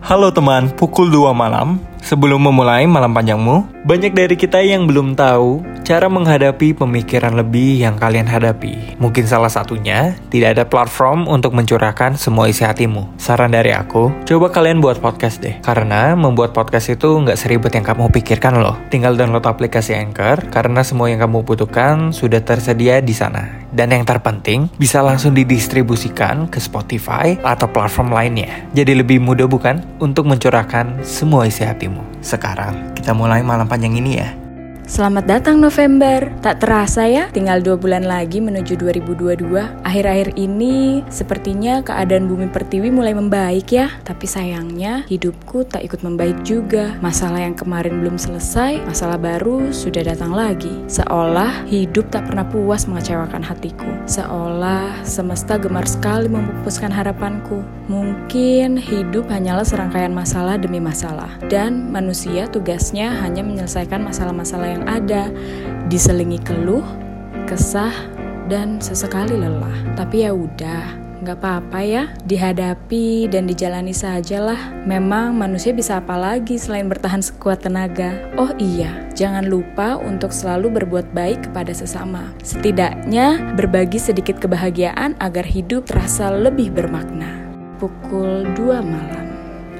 Halo teman, pukul 2 malam. Sebelum memulai malam panjangmu, banyak dari kita yang belum tahu cara menghadapi pemikiran lebih yang kalian hadapi. Mungkin salah satunya, tidak ada platform untuk mencurahkan semua isi hatimu. Saran dari aku, coba kalian buat podcast deh. Karena membuat podcast itu nggak seribet yang kamu pikirkan loh. Tinggal download aplikasi Anchor, karena semua yang kamu butuhkan sudah tersedia di sana. Dan yang terpenting, bisa langsung didistribusikan ke Spotify atau platform lainnya. Jadi lebih mudah bukan untuk mencurahkan semua isi hatimu. Sekarang, kita mulai malam panjang ini ya. Selamat datang November. Tak terasa ya, tinggal dua bulan lagi menuju 2022. Akhir-akhir ini, sepertinya keadaan bumi pertiwi mulai membaik ya. Tapi sayangnya, hidupku tak ikut membaik juga. Masalah yang kemarin belum selesai, masalah baru sudah datang lagi. Seolah hidup tak pernah puas mengecewakan hatiku. Seolah semesta gemar sekali memupuskan harapanku. Mungkin hidup hanyalah serangkaian masalah demi masalah. Dan manusia tugasnya hanya menyelesaikan masalah-masalah yang yang ada, diselingi keluh, kesah, dan sesekali lelah. Tapi ya udah, nggak apa-apa ya, dihadapi dan dijalani sajalah. Memang manusia bisa apa lagi selain bertahan sekuat tenaga. Oh iya, jangan lupa untuk selalu berbuat baik kepada sesama. Setidaknya berbagi sedikit kebahagiaan agar hidup terasa lebih bermakna. Pukul 2 malam.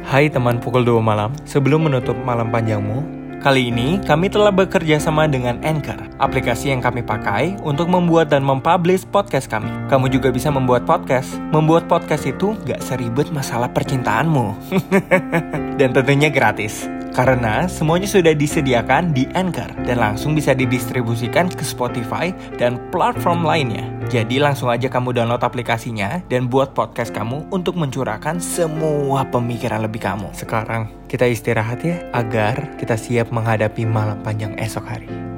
Hai teman pukul 2 malam, sebelum menutup malam panjangmu, Kali ini kami telah bekerja sama dengan Anchor, aplikasi yang kami pakai untuk membuat dan mempublish podcast kami. Kamu juga bisa membuat podcast. Membuat podcast itu gak seribet masalah percintaanmu. dan tentunya gratis. Karena semuanya sudah disediakan di Anchor dan langsung bisa didistribusikan ke Spotify dan platform lainnya. Jadi langsung aja kamu download aplikasinya dan buat podcast kamu untuk mencurahkan semua pemikiran lebih kamu. Sekarang kita istirahat ya agar kita siap menghadapi malam panjang esok hari.